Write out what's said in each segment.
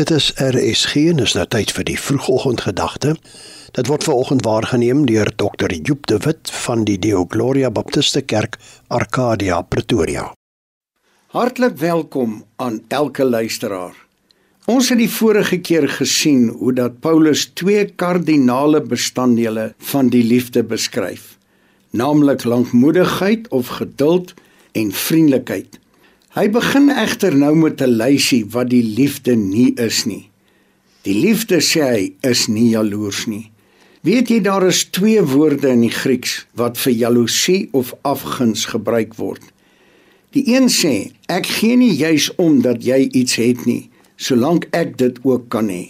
Dit is RSG en is nou tyd vir die vroegoggendgedagte. Dit word veraloggend waargeneem deur Dr. Joop de Wit van die Deo Gloria Baptiste Kerk, Arcadia, Pretoria. Hartlik welkom aan elke luisteraar. Ons het die vorige keer gesien hoe dat Paulus twee kardinale bestanddele van die liefde beskryf, naamlik lankmoedigheid of geduld en vriendelikheid. Hy begin egter nou met 'n lysie wat die liefde nie is nie. Die liefde sê hy is nie jaloers nie. Weet jy daar is twee woorde in die Grieks wat vir jaloesie of afguns gebruik word. Die een sê ek gee nie juis om dat jy iets het nie, solank ek dit ook kan hê.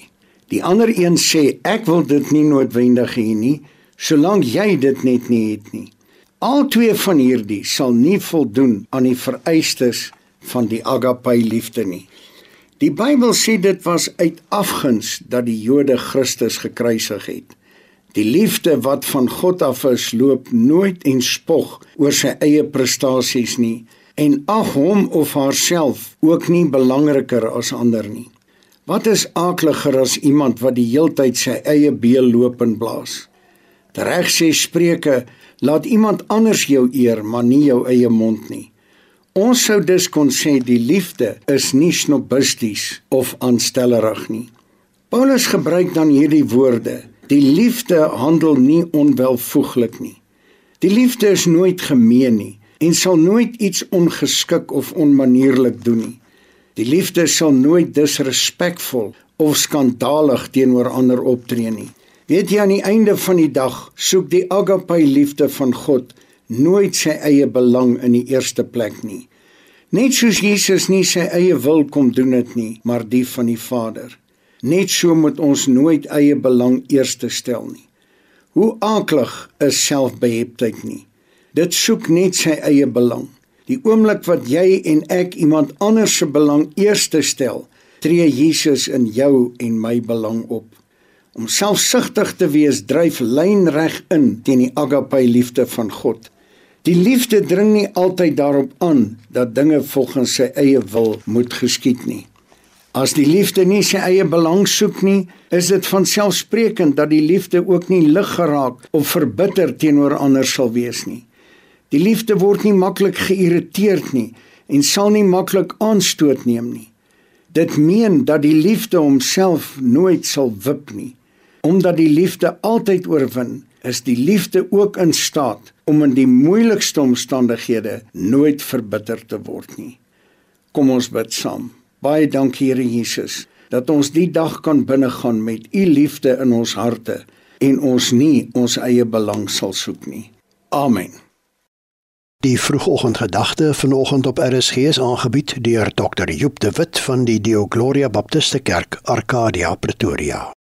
Die ander een sê ek wil dit nie noodwendig hê nie, solank jy dit net nie het nie. Al twee van hierdie sal nie voldoen aan die vereistes van die agape liefde nie. Die Bybel sê dit was uit afguns dat die Jode Christus gekruisig het. Die liefde wat van God af is, loop nooit en spog oor sy eie prestasies nie en ag hom of haarself ook nie belangriker as ander nie. Wat is aakliger as iemand wat die heeltyd sy eie beel loop en blaas? Reg sê Spreuke, laat iemand anders jou eer, maar nie jou eie mond nie. Ons sou dus kon sê die liefde is nie snobisties of aanstellerig nie. Paulus gebruik dan hierdie woorde: Die liefde handel nie onwelvoeglik nie. Die liefde is nooit gemeen nie en sal nooit iets ongeskik of onmanierlik doen nie. Die liefde sal nooit disrespekvol of skandalig teenoor ander optree nie. Weet jy aan die einde van die dag soek die agape liefde van God nooit sy eie belang in die eerste plek nie. Net soos Jesus nie sy eie wil kom doen dit nie, maar die van die Vader. Net so moet ons nooit eie belang eerste stel nie. Hoe aaklig is selfbeheptheid nie. Dit soek net sy eie belang. Die oomblik wat jy en ek iemand anders se belang eerste stel, tree Jesus in jou en my belang op. Om selfsugtig te wees dryf lynreg in teen die agape liefde van God. Die liefde dring nie altyd daarop aan dat dinge volgens sy eie wil moet geskied nie. As die liefde nie sy eie belang soek nie, is dit van selfsprekend dat die liefde ook nie lig geraak of verbitter teenoor ander sal wees nie. Die liefde word nie maklik geïrriteerd nie en sal nie maklik aanstoot neem nie. Dit meen dat die liefde homself nooit sal wip nie, omdat die liefde altyd oorwin is die liefde ook in staat om in die moeilikste omstandighede nooit verbitter te word nie. Kom ons bid saam. Baie dankie Here Jesus dat ons die dag kan binnegaan met u liefde in ons harte en ons nie ons eie belang sal soek nie. Amen. Die vroegoggendgedagte vanoggend op RSG is aangebied deur Dr. Joop de Wit van die Deo Gloria Baptiste Kerk, Arcadia, Pretoria.